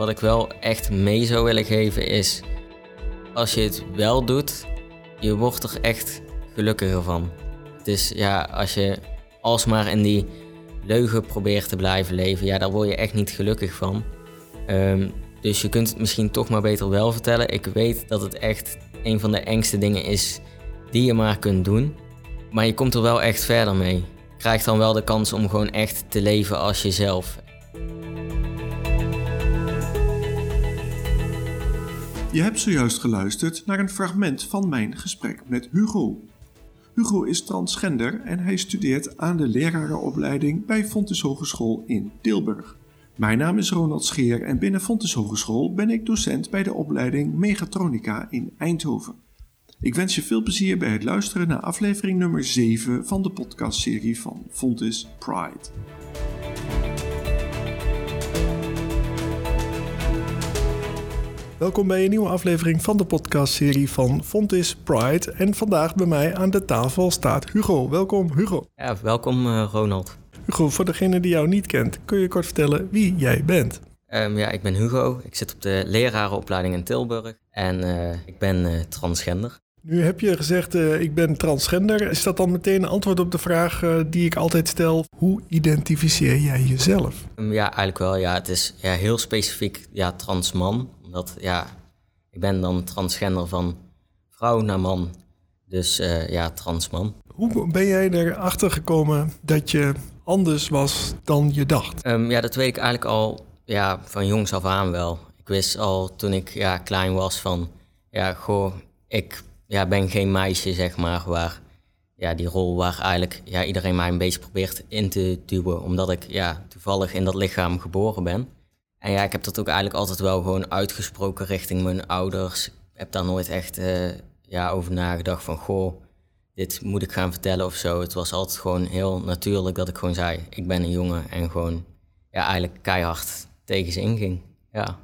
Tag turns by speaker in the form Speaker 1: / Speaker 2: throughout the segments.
Speaker 1: wat ik wel echt mee zou willen geven is, als je het wel doet, je wordt er echt gelukkiger van. Is ja, als je alsmaar in die leugen probeert te blijven leven, ja, daar word je echt niet gelukkig van. Ehm, dus je kunt het misschien toch maar beter wel vertellen. Ik weet dat het echt een van de engste dingen is die je maar kunt doen. Maar je komt er wel echt verder mee. Je krijgt dan wel de kans om gewoon echt te leven als jezelf.
Speaker 2: Je hebt zojuist geluisterd naar een fragment van mijn gesprek met Hugo. Hugo is transgender en hij studeert aan de lerarenopleiding bij Fontes Hogeschool in Tilburg. Mijn naam is Ronald Scheer en binnen Fontes Hogeschool ben ik docent bij de opleiding Megatronica in Eindhoven. Ik wens je veel plezier bij het luisteren naar aflevering nummer 7 van de podcastserie van Fontes Pride. Welkom bij een nieuwe aflevering van de podcastserie van Fontis Pride. En vandaag bij mij aan de tafel staat Hugo. Welkom Hugo.
Speaker 1: Ja, welkom uh, Ronald.
Speaker 2: Hugo, voor degene die jou niet kent, kun je kort vertellen wie jij bent?
Speaker 1: Um, ja, ik ben Hugo. Ik zit op de lerarenopleiding in Tilburg en uh, ik ben uh, transgender.
Speaker 2: Nu heb je gezegd, ik ben transgender. Is dat dan meteen een antwoord op de vraag die ik altijd stel? Hoe identificeer jij jezelf?
Speaker 1: Um, ja, eigenlijk wel. Ja, het is ja, heel specifiek ja, transman. Omdat ja, ik ben dan transgender van vrouw naar man. Dus uh, ja, transman.
Speaker 2: Hoe ben jij erachter gekomen dat je anders was dan je dacht?
Speaker 1: Um, ja, dat weet ik eigenlijk al ja, van jongs af aan wel. Ik wist al toen ik ja, klein was van... Ja, goh, ik ja, ben geen meisje, zeg maar, waar ja, die rol waar eigenlijk ja, iedereen mij een beetje probeert in te duwen, omdat ik ja, toevallig in dat lichaam geboren ben. En ja, ik heb dat ook eigenlijk altijd wel gewoon uitgesproken richting mijn ouders. Ik heb daar nooit echt uh, ja, over nagedacht van, goh, dit moet ik gaan vertellen of zo. Het was altijd gewoon heel natuurlijk dat ik gewoon zei, ik ben een jongen en gewoon ja, eigenlijk keihard tegen ze inging. Ja.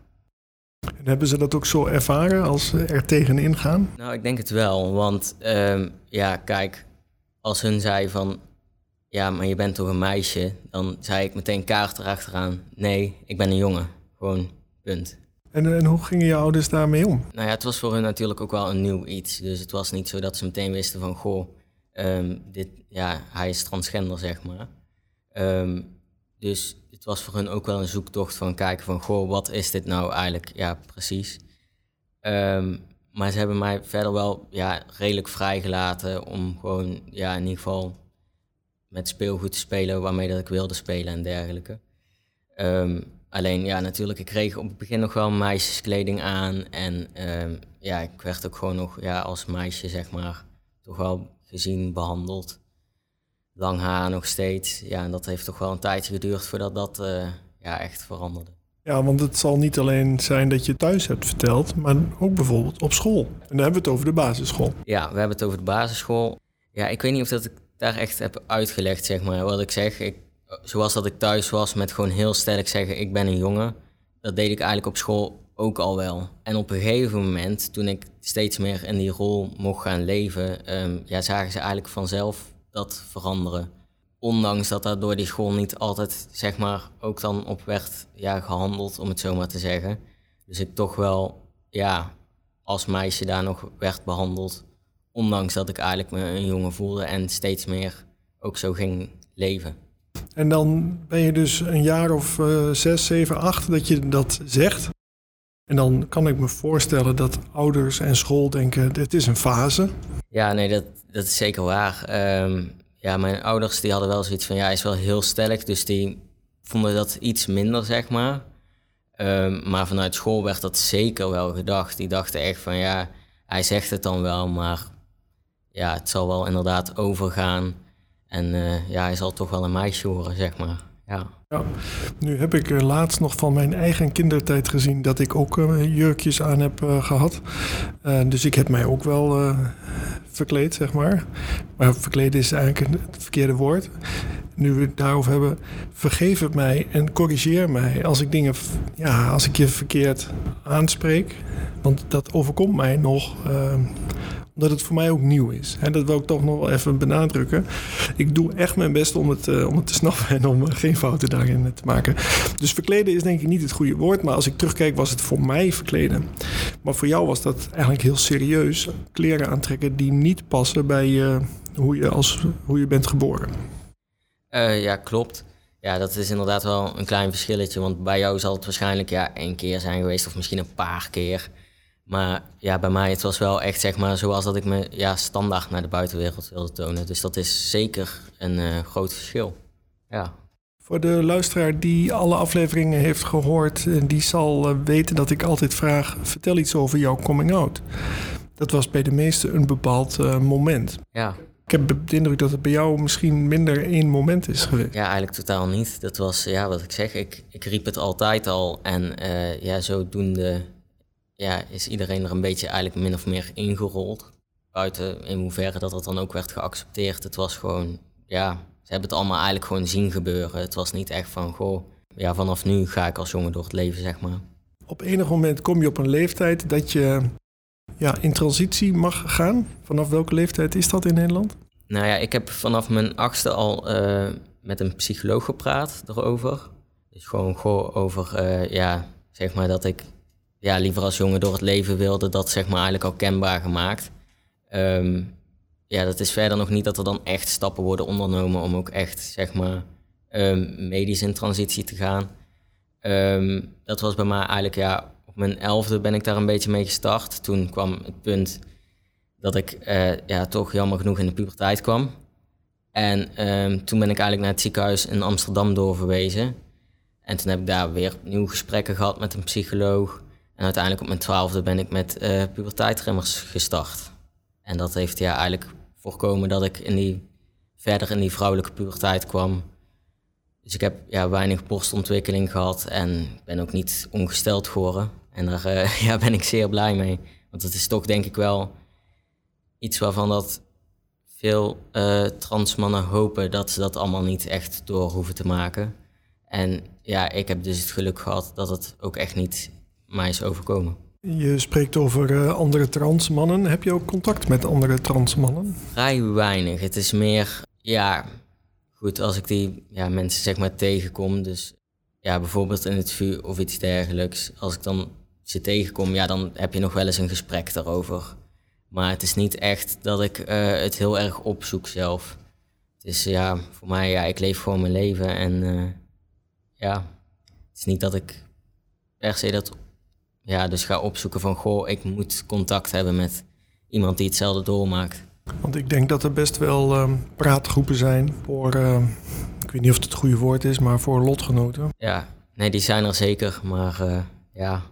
Speaker 2: En hebben ze dat ook zo ervaren als ze er tegenin gaan?
Speaker 1: Nou, ik denk het wel. Want um, ja, kijk, als hun zei van... Ja, maar je bent toch een meisje? Dan zei ik meteen kaart erachteraan. Nee, ik ben een jongen. Gewoon, punt.
Speaker 2: En, en hoe gingen je ouders daarmee om?
Speaker 1: Nou ja, het was voor hun natuurlijk ook wel een nieuw iets. Dus het was niet zo dat ze meteen wisten van... Goh, um, dit, ja, hij is transgender, zeg maar. Um, dus het was voor hun ook wel een zoektocht van kijken van, goh, wat is dit nou eigenlijk? Ja, precies. Um, maar ze hebben mij verder wel ja, redelijk vrijgelaten om gewoon, ja, in ieder geval met speelgoed te spelen waarmee dat ik wilde spelen en dergelijke. Um, alleen, ja, natuurlijk, ik kreeg op het begin nog wel meisjeskleding aan en um, ja, ik werd ook gewoon nog ja, als meisje, zeg maar, toch wel gezien, behandeld lang haar nog steeds. Ja, en dat heeft toch wel een tijdje geduurd voordat dat uh, ja, echt veranderde.
Speaker 2: Ja, want het zal niet alleen zijn dat je thuis hebt verteld, maar ook bijvoorbeeld op school. En dan hebben we het over de basisschool.
Speaker 1: Ja, we hebben het over de basisschool. Ja, ik weet niet of dat ik daar echt heb uitgelegd, zeg maar. Wat ik zeg, ik, zoals dat ik thuis was met gewoon heel sterk zeggen, ik ben een jongen. Dat deed ik eigenlijk op school ook al wel. En op een gegeven moment, toen ik steeds meer in die rol mocht gaan leven, um, ja, zagen ze eigenlijk vanzelf dat veranderen. Ondanks dat daar door die school niet altijd, zeg maar, ook dan op werd ja, gehandeld, om het zo maar te zeggen. Dus ik toch wel, ja, als meisje daar nog werd behandeld. Ondanks dat ik eigenlijk me een jongen voelde en steeds meer ook zo ging leven.
Speaker 2: En dan ben je dus een jaar of uh, zes, zeven, acht dat je dat zegt. En dan kan ik me voorstellen dat ouders en school denken, dit is een fase.
Speaker 1: Ja, nee, dat, dat is zeker waar. Um, ja, mijn ouders die hadden wel zoiets van, ja, hij is wel heel sterk, dus die vonden dat iets minder, zeg maar. Um, maar vanuit school werd dat zeker wel gedacht. Die dachten echt van, ja, hij zegt het dan wel, maar ja, het zal wel inderdaad overgaan. En uh, ja, hij zal toch wel een meisje horen, zeg maar. Ja.
Speaker 2: Nu heb ik laatst nog van mijn eigen kindertijd gezien dat ik ook uh, jurkjes aan heb gehad. Dus ik heb mij ook wel verkleed, zeg maar. Maar verkleden is eigenlijk het verkeerde woord. Nu we het daarover hebben, vergeef het mij en corrigeer mij als ik dingen, ja, als ik je verkeerd aanspreek. Want dat overkomt mij nog omdat het voor mij ook nieuw is. En dat wil ik toch nog wel even benadrukken. Ik doe echt mijn best om het, uh, om het te snappen en om geen fouten daarin te maken. Dus verkleden is denk ik niet het goede woord, maar als ik terugkijk was het voor mij verkleden. Maar voor jou was dat eigenlijk heel serieus. Kleren aantrekken die niet passen bij hoe, je als, hoe je bent geboren.
Speaker 1: Ja, klopt. Ja, dat is inderdaad wel een klein verschilletje. Want bij jou zal het waarschijnlijk ja, één keer zijn geweest of misschien een paar keer. Maar ja, bij mij het was wel echt zeg maar zoals dat ik me ja, standaard naar de buitenwereld wilde tonen. Dus dat is zeker een uh, groot verschil. Ja.
Speaker 2: Voor de luisteraar die alle afleveringen heeft gehoord, eh, die zal uh, weten dat ik altijd vraag: vertel iets over jouw coming out. Dat was bij de meesten een bepaald uh, moment.
Speaker 1: Ja.
Speaker 2: Ik heb de indruk dat het bij jou misschien minder één moment is geweest.
Speaker 1: Ja, eigenlijk totaal niet. Dat was, ja, wat ik zeg, ik, ik riep het altijd al. En uh, ja, zodoende ja, is iedereen er een beetje eigenlijk min of meer ingerold. Buiten in hoeverre dat dat dan ook werd geaccepteerd. Het was gewoon, ja, ze hebben het allemaal eigenlijk gewoon zien gebeuren. Het was niet echt van, goh, ja, vanaf nu ga ik als jongen door het leven, zeg maar.
Speaker 2: Op enig moment kom je op een leeftijd dat je ja, in transitie mag gaan. Vanaf welke leeftijd is dat in Nederland?
Speaker 1: Nou ja, ik heb vanaf mijn achtste al uh, met een psycholoog gepraat erover. Dus gewoon, gewoon over, uh, ja, zeg maar dat ik ja, liever als jongen door het leven wilde. Dat zeg maar eigenlijk al kenbaar gemaakt. Um, ja, dat is verder nog niet dat er dan echt stappen worden ondernomen om ook echt, zeg maar, um, medisch in transitie te gaan. Um, dat was bij mij eigenlijk, ja, op mijn elfde ben ik daar een beetje mee gestart. Toen kwam het punt dat ik uh, ja, toch jammer genoeg in de puberteit kwam. En toen ben ik eigenlijk naar het ziekenhuis in Amsterdam doorverwezen. En toen heb ik daar weer opnieuw gesprekken gehad met een psycholoog. En uiteindelijk op mijn twaalfde ben ik met uh, puberteitremmers gestart. En dat heeft ja, eigenlijk voorkomen dat ik in die, verder in die vrouwelijke puberteit kwam. Dus ik heb ja, weinig borstontwikkeling gehad en ben ook niet ongesteld geworden. En daar uh, ja, ben ik zeer blij mee. Want het is toch denk ik wel iets waarvan dat veel uh, transmannen hopen dat ze dat allemaal niet echt door hoeven te maken. En ja, ik heb dus het geluk gehad dat het ook echt niet mij is overkomen.
Speaker 2: Je spreekt over uh, andere transmannen. Heb je ook contact met andere transmannen?
Speaker 1: Vrij weinig. Het is meer, ja, goed, als ik die ja, mensen zeg maar tegenkom. Dus ja, bijvoorbeeld in het vuur of iets dergelijks. Als ik dan ze tegenkom, ja, dan heb je nog wel eens een gesprek daarover. Maar het is niet echt dat ik uh, het heel erg opzoek zelf. Het is ja, voor mij, ja, ik leef gewoon mijn leven. En uh, ja, het is niet dat ik per se dat ja, dus ga opzoeken van, goh, ik moet contact hebben met iemand die hetzelfde doormaakt.
Speaker 2: Want ik denk dat er best wel uh, praatgroepen zijn voor, uh, ik weet niet of het het goede woord is, maar voor lotgenoten.
Speaker 1: Ja, nee, die zijn er zeker, maar uh, ja,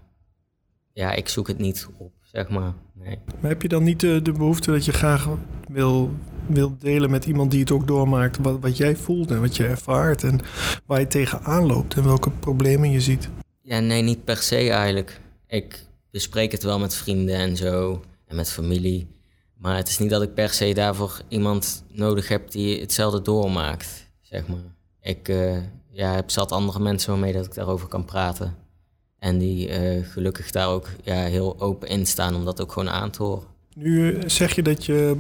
Speaker 1: ja, ik zoek het niet op, zeg maar. Nee.
Speaker 2: Maar heb je dan niet de, de behoefte dat je graag wil, wil delen met iemand die het ook doormaakt, wat, wat jij voelt en wat je ervaart en waar je tegenaan loopt en welke problemen je ziet?
Speaker 1: Ja, nee, niet per se eigenlijk. Ik bespreek het wel met vrienden en zo en met familie. Maar het is niet dat ik per se daarvoor iemand nodig heb die hetzelfde doormaakt, zeg maar. Ik uh, ja, heb zat andere mensen waarmee dat ik daarover kan praten. En die uh, gelukkig daar ook ja, heel open in staan om dat ook gewoon aan te horen.
Speaker 2: Nu zeg je dat je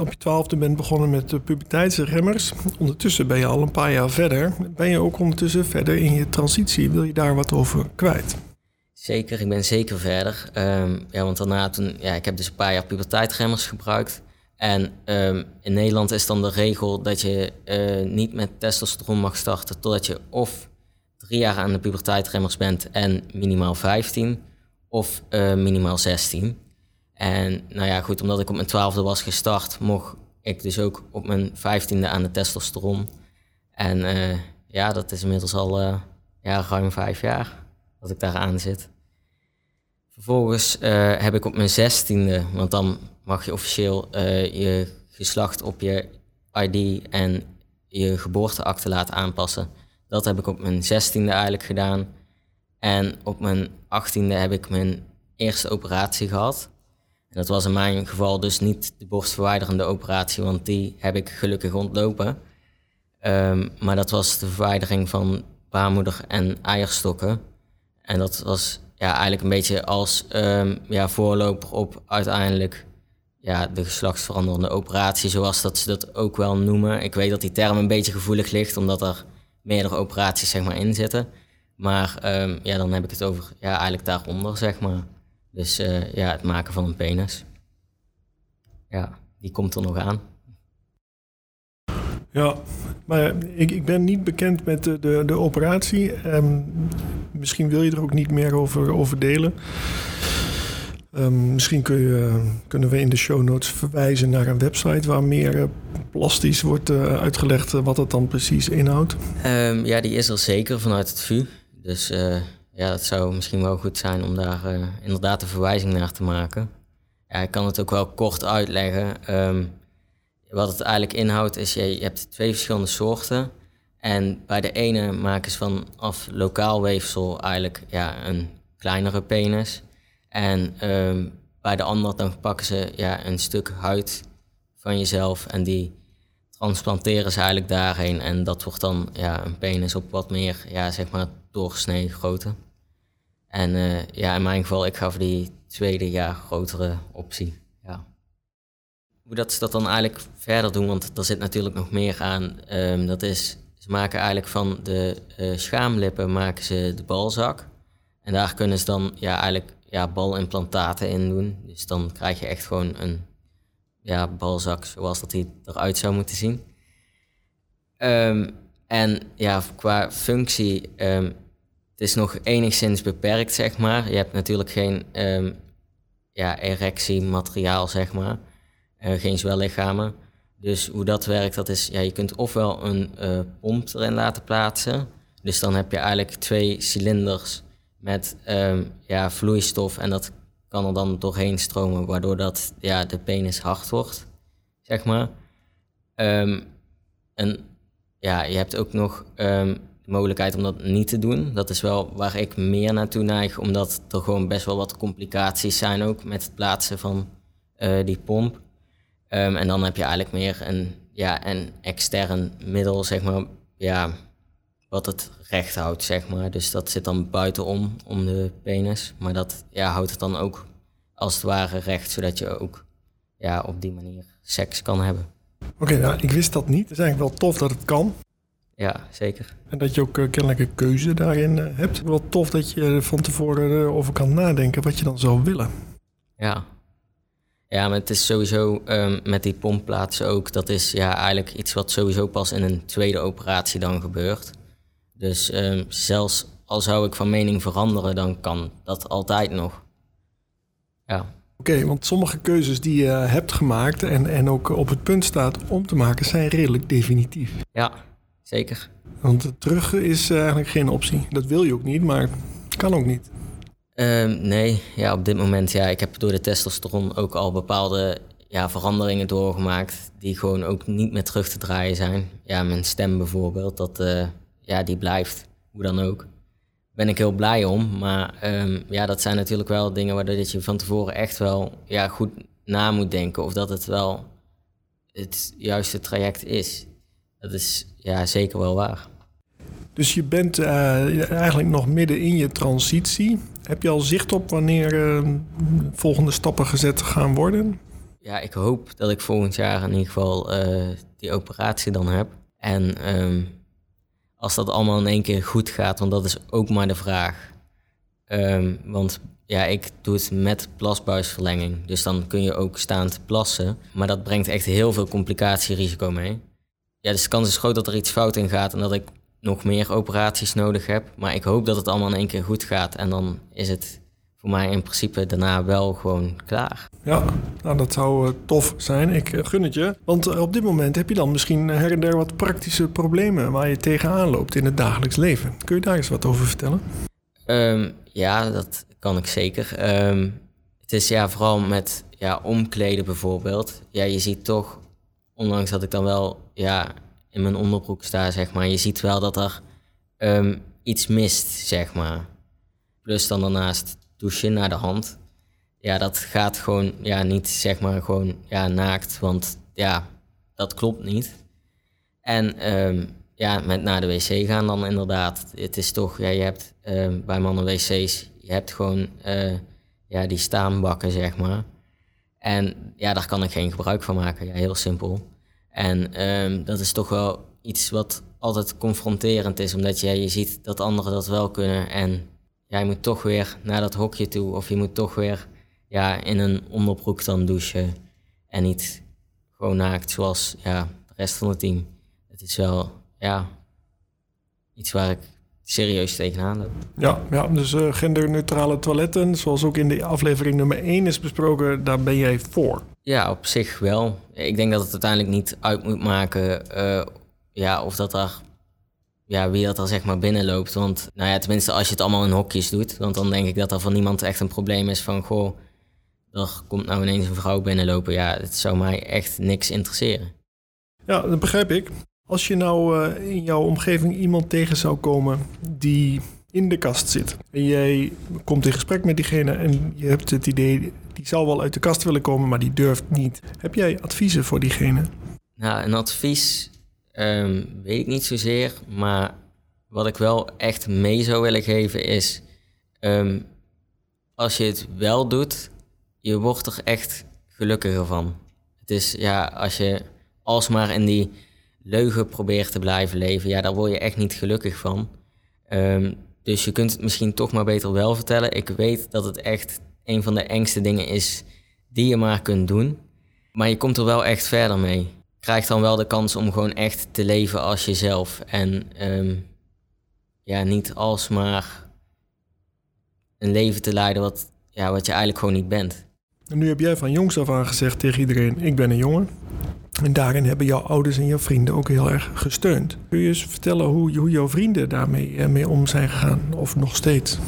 Speaker 2: op je twaalfde bent begonnen met de puberteitsremmers. Ondertussen ben je al een paar jaar verder. Ben je ook ondertussen verder in je transitie? Wil je daar wat over kwijt?
Speaker 1: Zeker, ik ben zeker verder. Um, ja, want daarna toen, ja, ik heb dus een paar jaar puberteitremmers gebruikt. En um, in Nederland is dan de regel dat je uh, niet met testosteron mag starten totdat je of drie jaar aan de puberteitremmers bent en minimaal 15 of uh, minimaal 16. En nou ja, goed, omdat ik op mijn twaalfde was gestart, mocht ik dus ook op mijn vijftiende aan de testosteron. En uh, ja, dat is inmiddels al ja, ruim vijf jaar dat ik daar aan zit. Vervolgens uh, heb ik op mijn zestiende, want dan mag je officieel uh, je geslacht op je ID en je geboorteakte laten aanpassen. Dat heb ik op mijn zestiende eigenlijk gedaan. En op mijn achttiende heb ik mijn eerste operatie gehad. En dat was in mijn geval dus niet de borstverwijderende operatie, want die heb ik gelukkig ontlopen. Um, maar dat was de verwijdering van baarmoeder en eierstokken. En dat was ja, eigenlijk een beetje als um, ja, voorloper op uiteindelijk ja, de geslachtsveranderende operatie, zoals dat ze dat ook wel noemen. Ik weet dat die term een beetje gevoelig ligt, omdat er meerdere operaties zeg maar, in zitten. Maar ehm, ja, dan heb ik het over ja, eigenlijk daaronder, zeg maar. Dus uh, ja, het maken van een penis. Ja, die komt er nog aan.
Speaker 2: Ja, maar ik, ik ben niet bekend met de, de, de operatie. Um, misschien wil je er ook niet meer over, over delen. Um, misschien kun je, kunnen we in de show notes verwijzen naar een website waar meer uh, plastisch wordt uh, uitgelegd wat het dan precies inhoudt.
Speaker 1: Um, ja, die is er zeker vanuit het VU. Dus uh, ja, het zou misschien wel goed zijn om daar inderdaad een verwijzing naar te maken. Ja, ik kan het ook wel kort uitleggen. Wat het eigenlijk inhoudt is, je, je hebt twee verschillende soorten. En bij de ene maken ze vanaf lokaal weefsel eigenlijk ja, een kleinere penis. En um, bij de ander dan pakken ze ja, een stuk huid van jezelf en die transplanteren ze eigenlijk daarheen. En dat wordt dan ja, een penis op wat meer, ja, zeg maar, doorgesneden grootte. En uh, ja, in mijn geval, ik gaf die tweede jaar grotere optie. Hoe dat ze dat dan eigenlijk verder doen, want er zit natuurlijk nog meer aan. Um, dat is, ze maken eigenlijk van de uh, schaamlippen maken ze de balzak. En daar kunnen ze dan ja, eigenlijk ja, balimplantaten in doen. Dus dan krijg je echt gewoon een ja, balzak zoals dat die eruit zou moeten zien. Um, en ja, qua functie, um, het is nog enigszins beperkt, zeg maar. Je hebt natuurlijk geen ja, erectiemateriaal, zeg maar. Uh, geen zwellichamen. Dus hoe dat werkt, dat is, ja, je kunt ofwel een uh, pomp erin laten plaatsen. Dus dan heb je eigenlijk twee cilinders met um, ja, vloeistof en dat kan er dan doorheen stromen, waardoor dat, ja, de penis hard wordt, zeg maar. Um, en ja, je hebt ook nog um, de mogelijkheid om dat niet te doen. Dat is wel waar ik meer naartoe neig, omdat er gewoon best wel wat complicaties zijn ook met het plaatsen van uh, die pomp. Um, en dan heb je eigenlijk meer een, ja, een extern middel, zeg maar, ja, wat het recht houdt, zeg maar. Dus dat zit dan buitenom, om de penis. Maar dat ja, houdt het dan ook als het ware recht, zodat je ook ja, op die manier seks kan hebben.
Speaker 2: Oké, nou, ik wist dat niet. Het is eigenlijk wel tof dat het kan.
Speaker 1: Ja, zeker.
Speaker 2: En dat je ook uh, kennelijk een keuze daarin uh, hebt. Wel tof dat je van tevoren uh, over kan nadenken wat je dan zou willen.
Speaker 1: Ja. Ja, maar het is sowieso um, met die pompplaatsen ook. Dat is ja, eigenlijk iets wat sowieso pas in een tweede operatie dan gebeurt. Dus um, zelfs al zou ik van mening veranderen, dan kan dat altijd nog. Ja.
Speaker 2: Oké, okay, want sommige keuzes die je hebt gemaakt en, en ook op het punt staat om te maken, zijn redelijk definitief.
Speaker 1: Ja, zeker.
Speaker 2: Want terug is eigenlijk geen optie. Dat wil je ook niet, maar kan ook niet.
Speaker 1: Um, nee, ja, op dit moment, ja, ik heb door de testosteron ook al bepaalde ja, veranderingen doorgemaakt die gewoon ook niet meer terug te draaien zijn. Ja, mijn stem bijvoorbeeld, dat, uh, ja, die blijft, hoe dan ook. Ben ik heel blij om, maar um, ja, dat zijn natuurlijk wel dingen waardoor je van tevoren echt wel ja, goed na moet denken of dat het wel het juiste traject is. Dat is ja, zeker wel waar.
Speaker 2: Dus je bent uh, eigenlijk nog midden in je transitie. Heb je al zicht op wanneer uh, volgende stappen gezet gaan worden?
Speaker 1: Ja, ik hoop dat ik volgend jaar in ieder geval uh, die operatie dan heb. En um, als dat allemaal in één keer goed gaat, want dat is ook maar de vraag. Um, want ja, ik doe het met plasbuisverlenging. Dus dan kun je ook staand plassen. Maar dat brengt echt heel veel complicatierisico mee. Ja, dus de kans is groot dat er iets fout in gaat en dat ik nog meer operaties nodig heb. Maar ik hoop dat het allemaal in één keer goed gaat. En dan is het voor mij in principe daarna wel gewoon klaar.
Speaker 2: Ja, nou, dat zou uh, tof zijn. Ik uh, gun het je. Want uh, op dit moment heb je dan misschien her en der wat praktische problemen waar je tegenaan loopt in het dagelijks leven. Kun je daar eens wat over vertellen?
Speaker 1: Um, ja, dat kan ik zeker. Um, het is ja, vooral met ja, omkleden bijvoorbeeld. Ja, je ziet toch, ondanks dat ik dan wel ja, in mijn onderbroek sta, zeg maar, je ziet wel dat er um, iets mist, zeg maar. Plus dan daarnaast douchen naar de hand. Ja, dat gaat gewoon ja, niet zeg maar gewoon ja, naakt, want ja, dat klopt niet. En um, ja, met naar de wc gaan dan inderdaad. Het is toch, ja, je hebt uh, bij mannen wc's, je hebt gewoon uh, ja, die staanbakken, zeg maar. En ja, daar kan ik geen gebruik van maken. Ja, heel simpel. En ehm, dat is toch wel iets wat altijd confronterend is, omdat je, je ziet dat anderen dat wel kunnen. En jij moet toch weer naar dat hokje toe, of je moet toch weer ja, in een onderbroek dan douchen. En niet gewoon naakt zoals ja, de rest van het team. Het is wel ja, iets waar ik serieus tegenaan loop.
Speaker 2: Ja, ja dus uh, genderneutrale toiletten, zoals ook in de aflevering nummer 1 is besproken, daar ben jij voor.
Speaker 1: Ja, op zich wel. Ik denk dat het uiteindelijk niet uit moet maken uh, ja, of dat daar, ja, wie dat er zeg maar binnenloopt. Want nou ja, tenminste als je het allemaal in hokjes doet, want dan denk ik dat er van niemand echt een probleem is van, goh, er komt nou ineens een vrouw binnenlopen. Ja, het zou mij echt niks interesseren.
Speaker 2: Ja, dat begrijp ik. Als je nou uh, in jouw omgeving iemand tegen zou komen die in de kast zit. En jij komt in gesprek met diegene en je hebt het idee, die zal wel uit de kast willen komen, maar die durft niet. Heb jij adviezen voor diegene?
Speaker 1: Nou, een advies um, weet ik niet zozeer, maar wat ik wel echt mee zou willen geven is, um, als je het wel doet, je wordt er echt gelukkiger van. Het is ja, als je alsmaar in die leugen probeert te blijven leven, ja, daar word je echt niet gelukkig van. Um, dus je kunt het misschien toch maar beter wel vertellen. Ik weet dat het echt een van de engste dingen is die je maar kunt doen. Maar je komt er wel echt verder mee. Krijgt dan wel de kans om gewoon echt te leven als jezelf. En um, ja, niet alsmaar een leven te leiden wat, ja, wat je eigenlijk gewoon niet bent.
Speaker 2: En nu heb jij van jongs af aan gezegd tegen iedereen: Ik ben een jongen. En daarin hebben jouw ouders en jouw vrienden ook heel erg gesteund. Kun je eens vertellen hoe, hoe jouw vrienden daarmee eh, mee om zijn gegaan? Of nog steeds?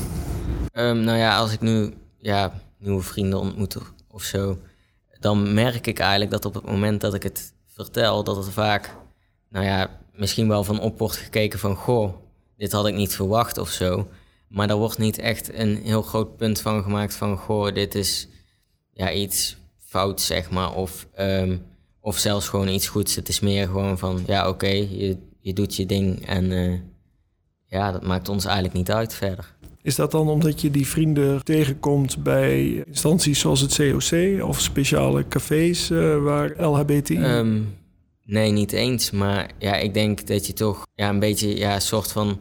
Speaker 1: Um, nou ja, als ik nu ja, nieuwe vrienden ontmoet of zo, dan merk ik eigenlijk dat op het moment dat ik het vertel, dat het vaak, nou ja, misschien wel van op wordt gekeken van, goh, dit had ik niet verwacht of zo. Maar er wordt niet echt een heel groot punt van gemaakt van, goh, dit is ja, iets fout, zeg maar. Of um, of zelfs gewoon iets goeds. Het is meer gewoon van, ja oké, je, je doet je ding en uh, ja, dat maakt ons eigenlijk niet uit verder.
Speaker 2: Is dat dan omdat je die vrienden tegenkomt bij instanties zoals het COC of speciale cafés uh, waar LHBTI? Um,
Speaker 1: ehm, nee, niet eens. Maar ja, ik denk dat je toch ja, een beetje ja, soort van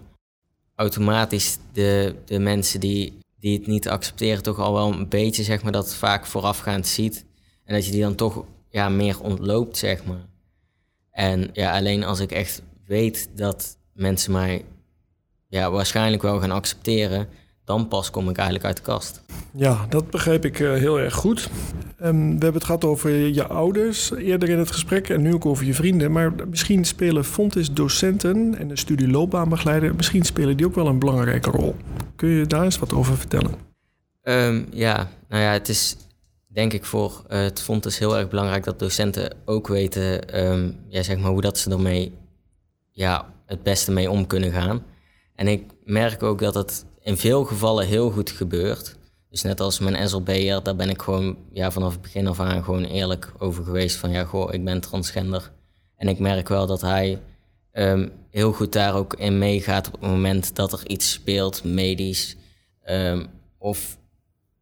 Speaker 1: automatisch de, de mensen die, die het niet accepteren, toch al wel een beetje zeg maar dat vaak voorafgaand ziet. En dat je die dan toch ja, meer ontloopt, zeg maar. En ja, alleen als ik echt weet dat mensen mij ja, waarschijnlijk wel gaan accepteren, dan pas kom ik eigenlijk uit de kast.
Speaker 2: Ja, dat begrijp ik uh, heel erg goed. Um, we hebben het gehad over je ouders eerder in het gesprek en nu ook over je vrienden. Maar misschien spelen Fontis-docenten en de studie loopbaanbegeleider, misschien spelen die ook wel een belangrijke rol. Kun je daar eens wat over vertellen?
Speaker 1: Um, ja, nou ja, het is denk ik voor uh, het fonds is heel erg belangrijk dat docenten ook weten um, ja, zeg maar hoe dat ze ermee ja, het beste mee om kunnen gaan. En ik merk ook dat het in veel gevallen heel goed gebeurt. Dus net als mijn SLB'er, daar ben ik gewoon ja, vanaf het begin af aan gewoon eerlijk over geweest. Van ja, goh, ik ben transgender. En ik merk wel dat hij um, heel goed daar ook in meegaat op het moment dat er iets speelt, medisch. Um, of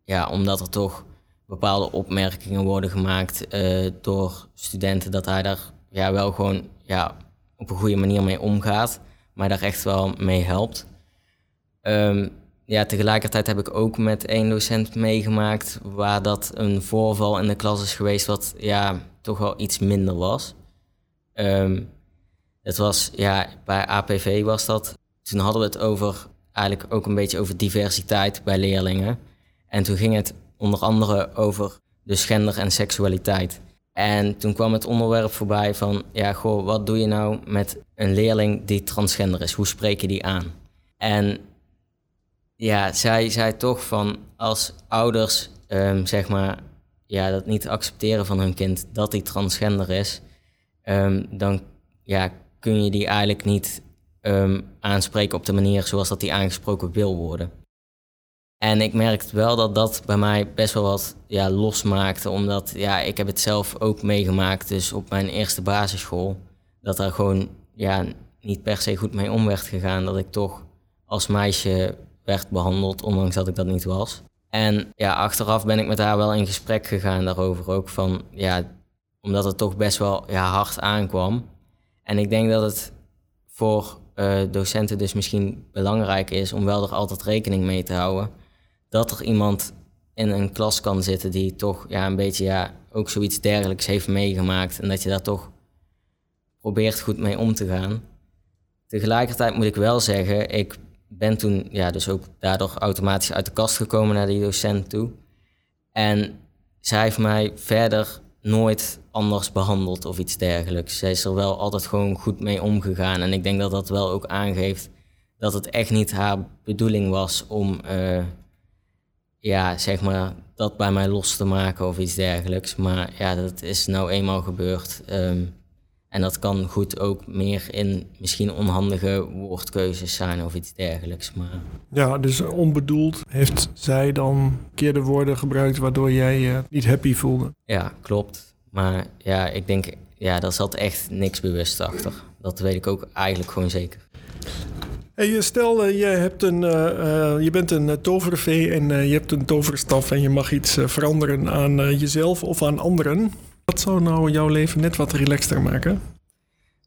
Speaker 1: ja, omdat er toch bepaalde opmerkingen worden gemaakt uh, door studenten, dat hij daar ja, wel gewoon ja, op een goede manier mee omgaat, maar daar echt wel mee helpt. Um, ja, tegelijkertijd heb ik ook met één docent meegemaakt waar dat een voorval in de klas is geweest wat ja, toch wel iets minder was. Um, het was, ja, bij APV was dat. Toen hadden we het over, eigenlijk ook een beetje over diversiteit bij leerlingen. En toen ging het onder andere over de gender en seksualiteit. En toen kwam het onderwerp voorbij van, ja, goh, wat doe je nou met een leerling die transgender is? Hoe spreek je die aan? En ja, zij zei toch van, als ouders, um, zeg maar, ja, dat niet accepteren van hun kind dat hij transgender is, um, dan ja, kun je die eigenlijk niet um, aanspreken op de manier zoals dat die aangesproken wil worden. En ik merkte wel dat dat bij mij best wel wat ja, losmaakte. Omdat ja, ik heb het zelf ook meegemaakt. Dus op mijn eerste basisschool. Dat daar gewoon ja, niet per se goed mee om werd gegaan. Dat ik toch als meisje werd behandeld, ondanks dat ik dat niet was. En ja, achteraf ben ik met haar wel in gesprek gegaan daarover ook. Van, ja, omdat het toch best wel ja, hard aankwam. En ik denk dat het voor uh, docenten dus misschien belangrijk is om wel er altijd rekening mee te houden. Dat er iemand in een klas kan zitten die toch ja, een beetje ja, ook zoiets dergelijks heeft meegemaakt. En dat je daar toch probeert goed mee om te gaan. Tegelijkertijd moet ik wel zeggen, ik ben toen ja, dus ook daardoor automatisch uit de kast gekomen naar die docent toe. En zij heeft mij verder nooit anders behandeld of iets dergelijks. Zij is er wel altijd gewoon goed mee omgegaan. En ik denk dat dat wel ook aangeeft dat het echt niet haar bedoeling was om, uh, ja, zeg maar, dat bij mij los te maken of iets dergelijks. Maar ja, dat is nou eenmaal gebeurd. Um, en dat kan goed ook meer in misschien onhandige woordkeuzes zijn of iets dergelijks. Maar...
Speaker 2: Ja, dus onbedoeld heeft zij dan keerde woorden gebruikt waardoor jij je niet happy voelde.
Speaker 1: Ja, klopt. Maar ja, ik denk, ja, daar zat echt niks bewust achter. Dat weet ik ook eigenlijk gewoon zeker.
Speaker 2: Hey, stel, uh, je, hebt een, uh, je bent een tovervee en je hebt een toverstaf en je mag iets veranderen aan jezelf of aan anderen. Wat zou nou jouw leven net wat relaxter maken?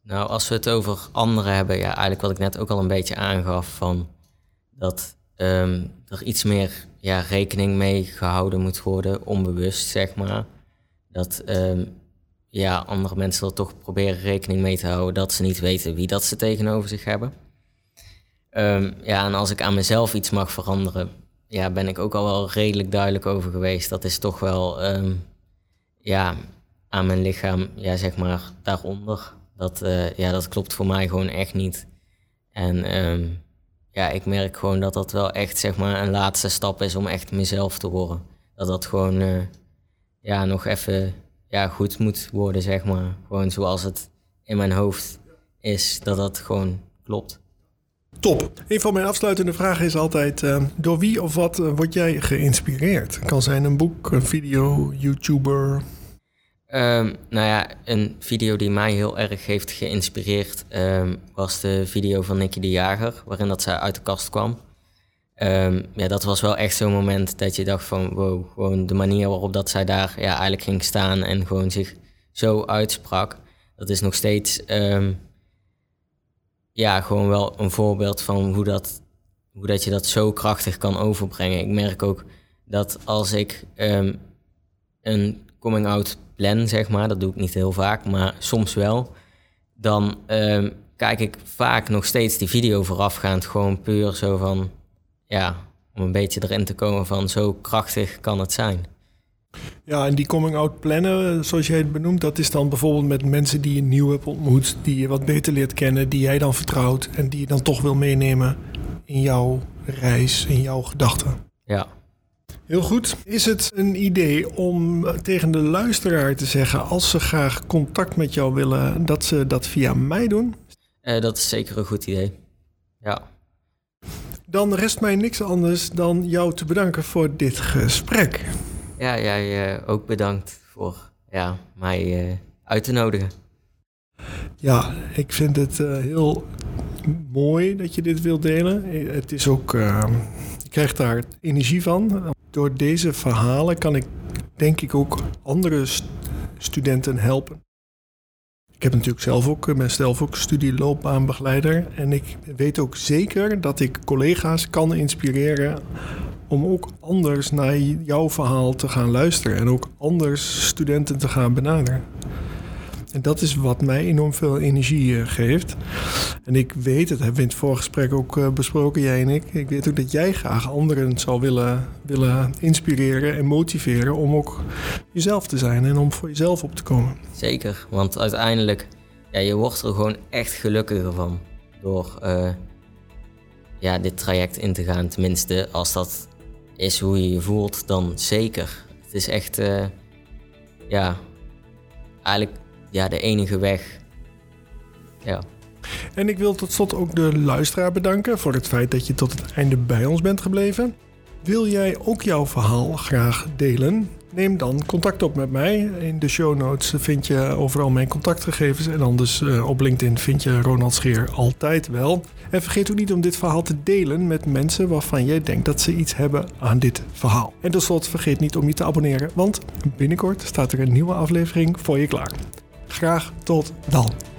Speaker 1: Nou, als we het over anderen hebben, ja, eigenlijk wat ik net ook al een beetje aangaf, van dat um, er iets meer ja, rekening mee gehouden moet worden, onbewust zeg maar. Dat um, ja, andere mensen er toch proberen rekening mee te houden dat ze niet weten wie dat ze tegenover zich hebben. Um, ja, en als ik aan mezelf iets mag veranderen, ja, ben ik ook al wel redelijk duidelijk over geweest. Dat is toch wel, ja, aan mijn lichaam, ja, zeg maar, daaronder. Dat, uh, ja, dat klopt voor mij gewoon echt niet. En um, ja, ik merk gewoon dat dat wel echt, zeg maar, een laatste stap is om echt mezelf te worden. Dat dat gewoon, uh, ja, nog even ja, goed moet worden, zeg maar. Gewoon zoals het in mijn hoofd is, dat dat gewoon klopt.
Speaker 2: Top. Een van mijn afsluitende vragen is altijd: uh, door wie of wat word jij geïnspireerd? Het kan zijn een boek, een video, YouTuber,
Speaker 1: Um, nou ja, een video die mij heel erg heeft geïnspireerd um, was de video van Nicky de Jager, waarin dat zij uit de kast kwam. Um, ja, dat was wel echt zo'n moment dat je dacht van wow, gewoon de manier waarop dat zij daar ja, eigenlijk ging staan en gewoon zich zo uitsprak. Dat is nog steeds ja, gewoon wel een voorbeeld van hoe dat, hoe dat je dat zo krachtig kan overbrengen. Ik merk ook dat als ik een coming-out plan, zeg maar. Dat doe ik niet heel vaak, maar soms wel. Dan ehm, kijk ik vaak nog steeds die video voorafgaand. Gewoon puur zo van, ja, om een beetje erin te komen van zo krachtig kan het zijn.
Speaker 2: Ja, en die coming-out plannen, zoals jij het benoemt, dat is dan bijvoorbeeld met mensen die je nieuw hebt ontmoet, die je wat beter leert kennen, die jij dan vertrouwt en die je dan toch wil meenemen in jouw reis, in jouw gedachten.
Speaker 1: Ja,
Speaker 2: Heel goed. Is het een idee om tegen de luisteraar te zeggen, als ze graag contact met jou willen, dat ze dat via mij doen?
Speaker 1: Uh, dat is zeker een goed idee. Ja.
Speaker 2: Dan rest mij niks anders dan jou te bedanken voor dit gesprek.
Speaker 1: Ja, jij uh, ook bedankt voor ja, mij uh, uit te nodigen.
Speaker 2: Ja, ik vind het heel mooi dat je dit wilt delen. Het is ook, je krijgt daar energie van door deze verhalen kan ik denk ik ook andere studenten helpen. Ik heb natuurlijk zelf ook, ben zelf ook studieloopbaanbegeleider. En ik weet ook zeker dat ik collega's kan inspireren om ook anders naar jouw verhaal te gaan luisteren. En ook anders studenten te gaan benaderen. En dat is wat mij enorm veel energie uh, geeft. En ik weet, dat hebben we in het voorgesprek ook uh, besproken, jij en ik. Ik weet ook dat jij graag anderen zou willen, willen inspireren en motiveren om ook jezelf te zijn en om voor jezelf op te komen.
Speaker 1: Zeker, want uiteindelijk, ja, je wordt er gewoon echt gelukkiger van door uh, ja, dit traject in te gaan. Tenminste, als dat is hoe je je voelt, dan zeker. Het is echt, ja, eigenlijk ja, de enige weg. Ja.
Speaker 2: En ik wil tot slot ook de luisteraar bedanken voor het feit dat je tot het einde bij ons bent gebleven. Wil jij ook jouw verhaal graag delen? Neem dan contact op met mij. In de show notes vind je overal mijn contactgegevens. En anders uh, op LinkedIn vind je Ronald Scheer altijd wel. En vergeet ook niet om dit verhaal te delen met mensen waarvan jij denkt dat ze iets hebben aan dit verhaal. En tot slot vergeet niet om je te abonneren, want binnenkort staat er een nieuwe aflevering voor je klaar. Graag tot dan.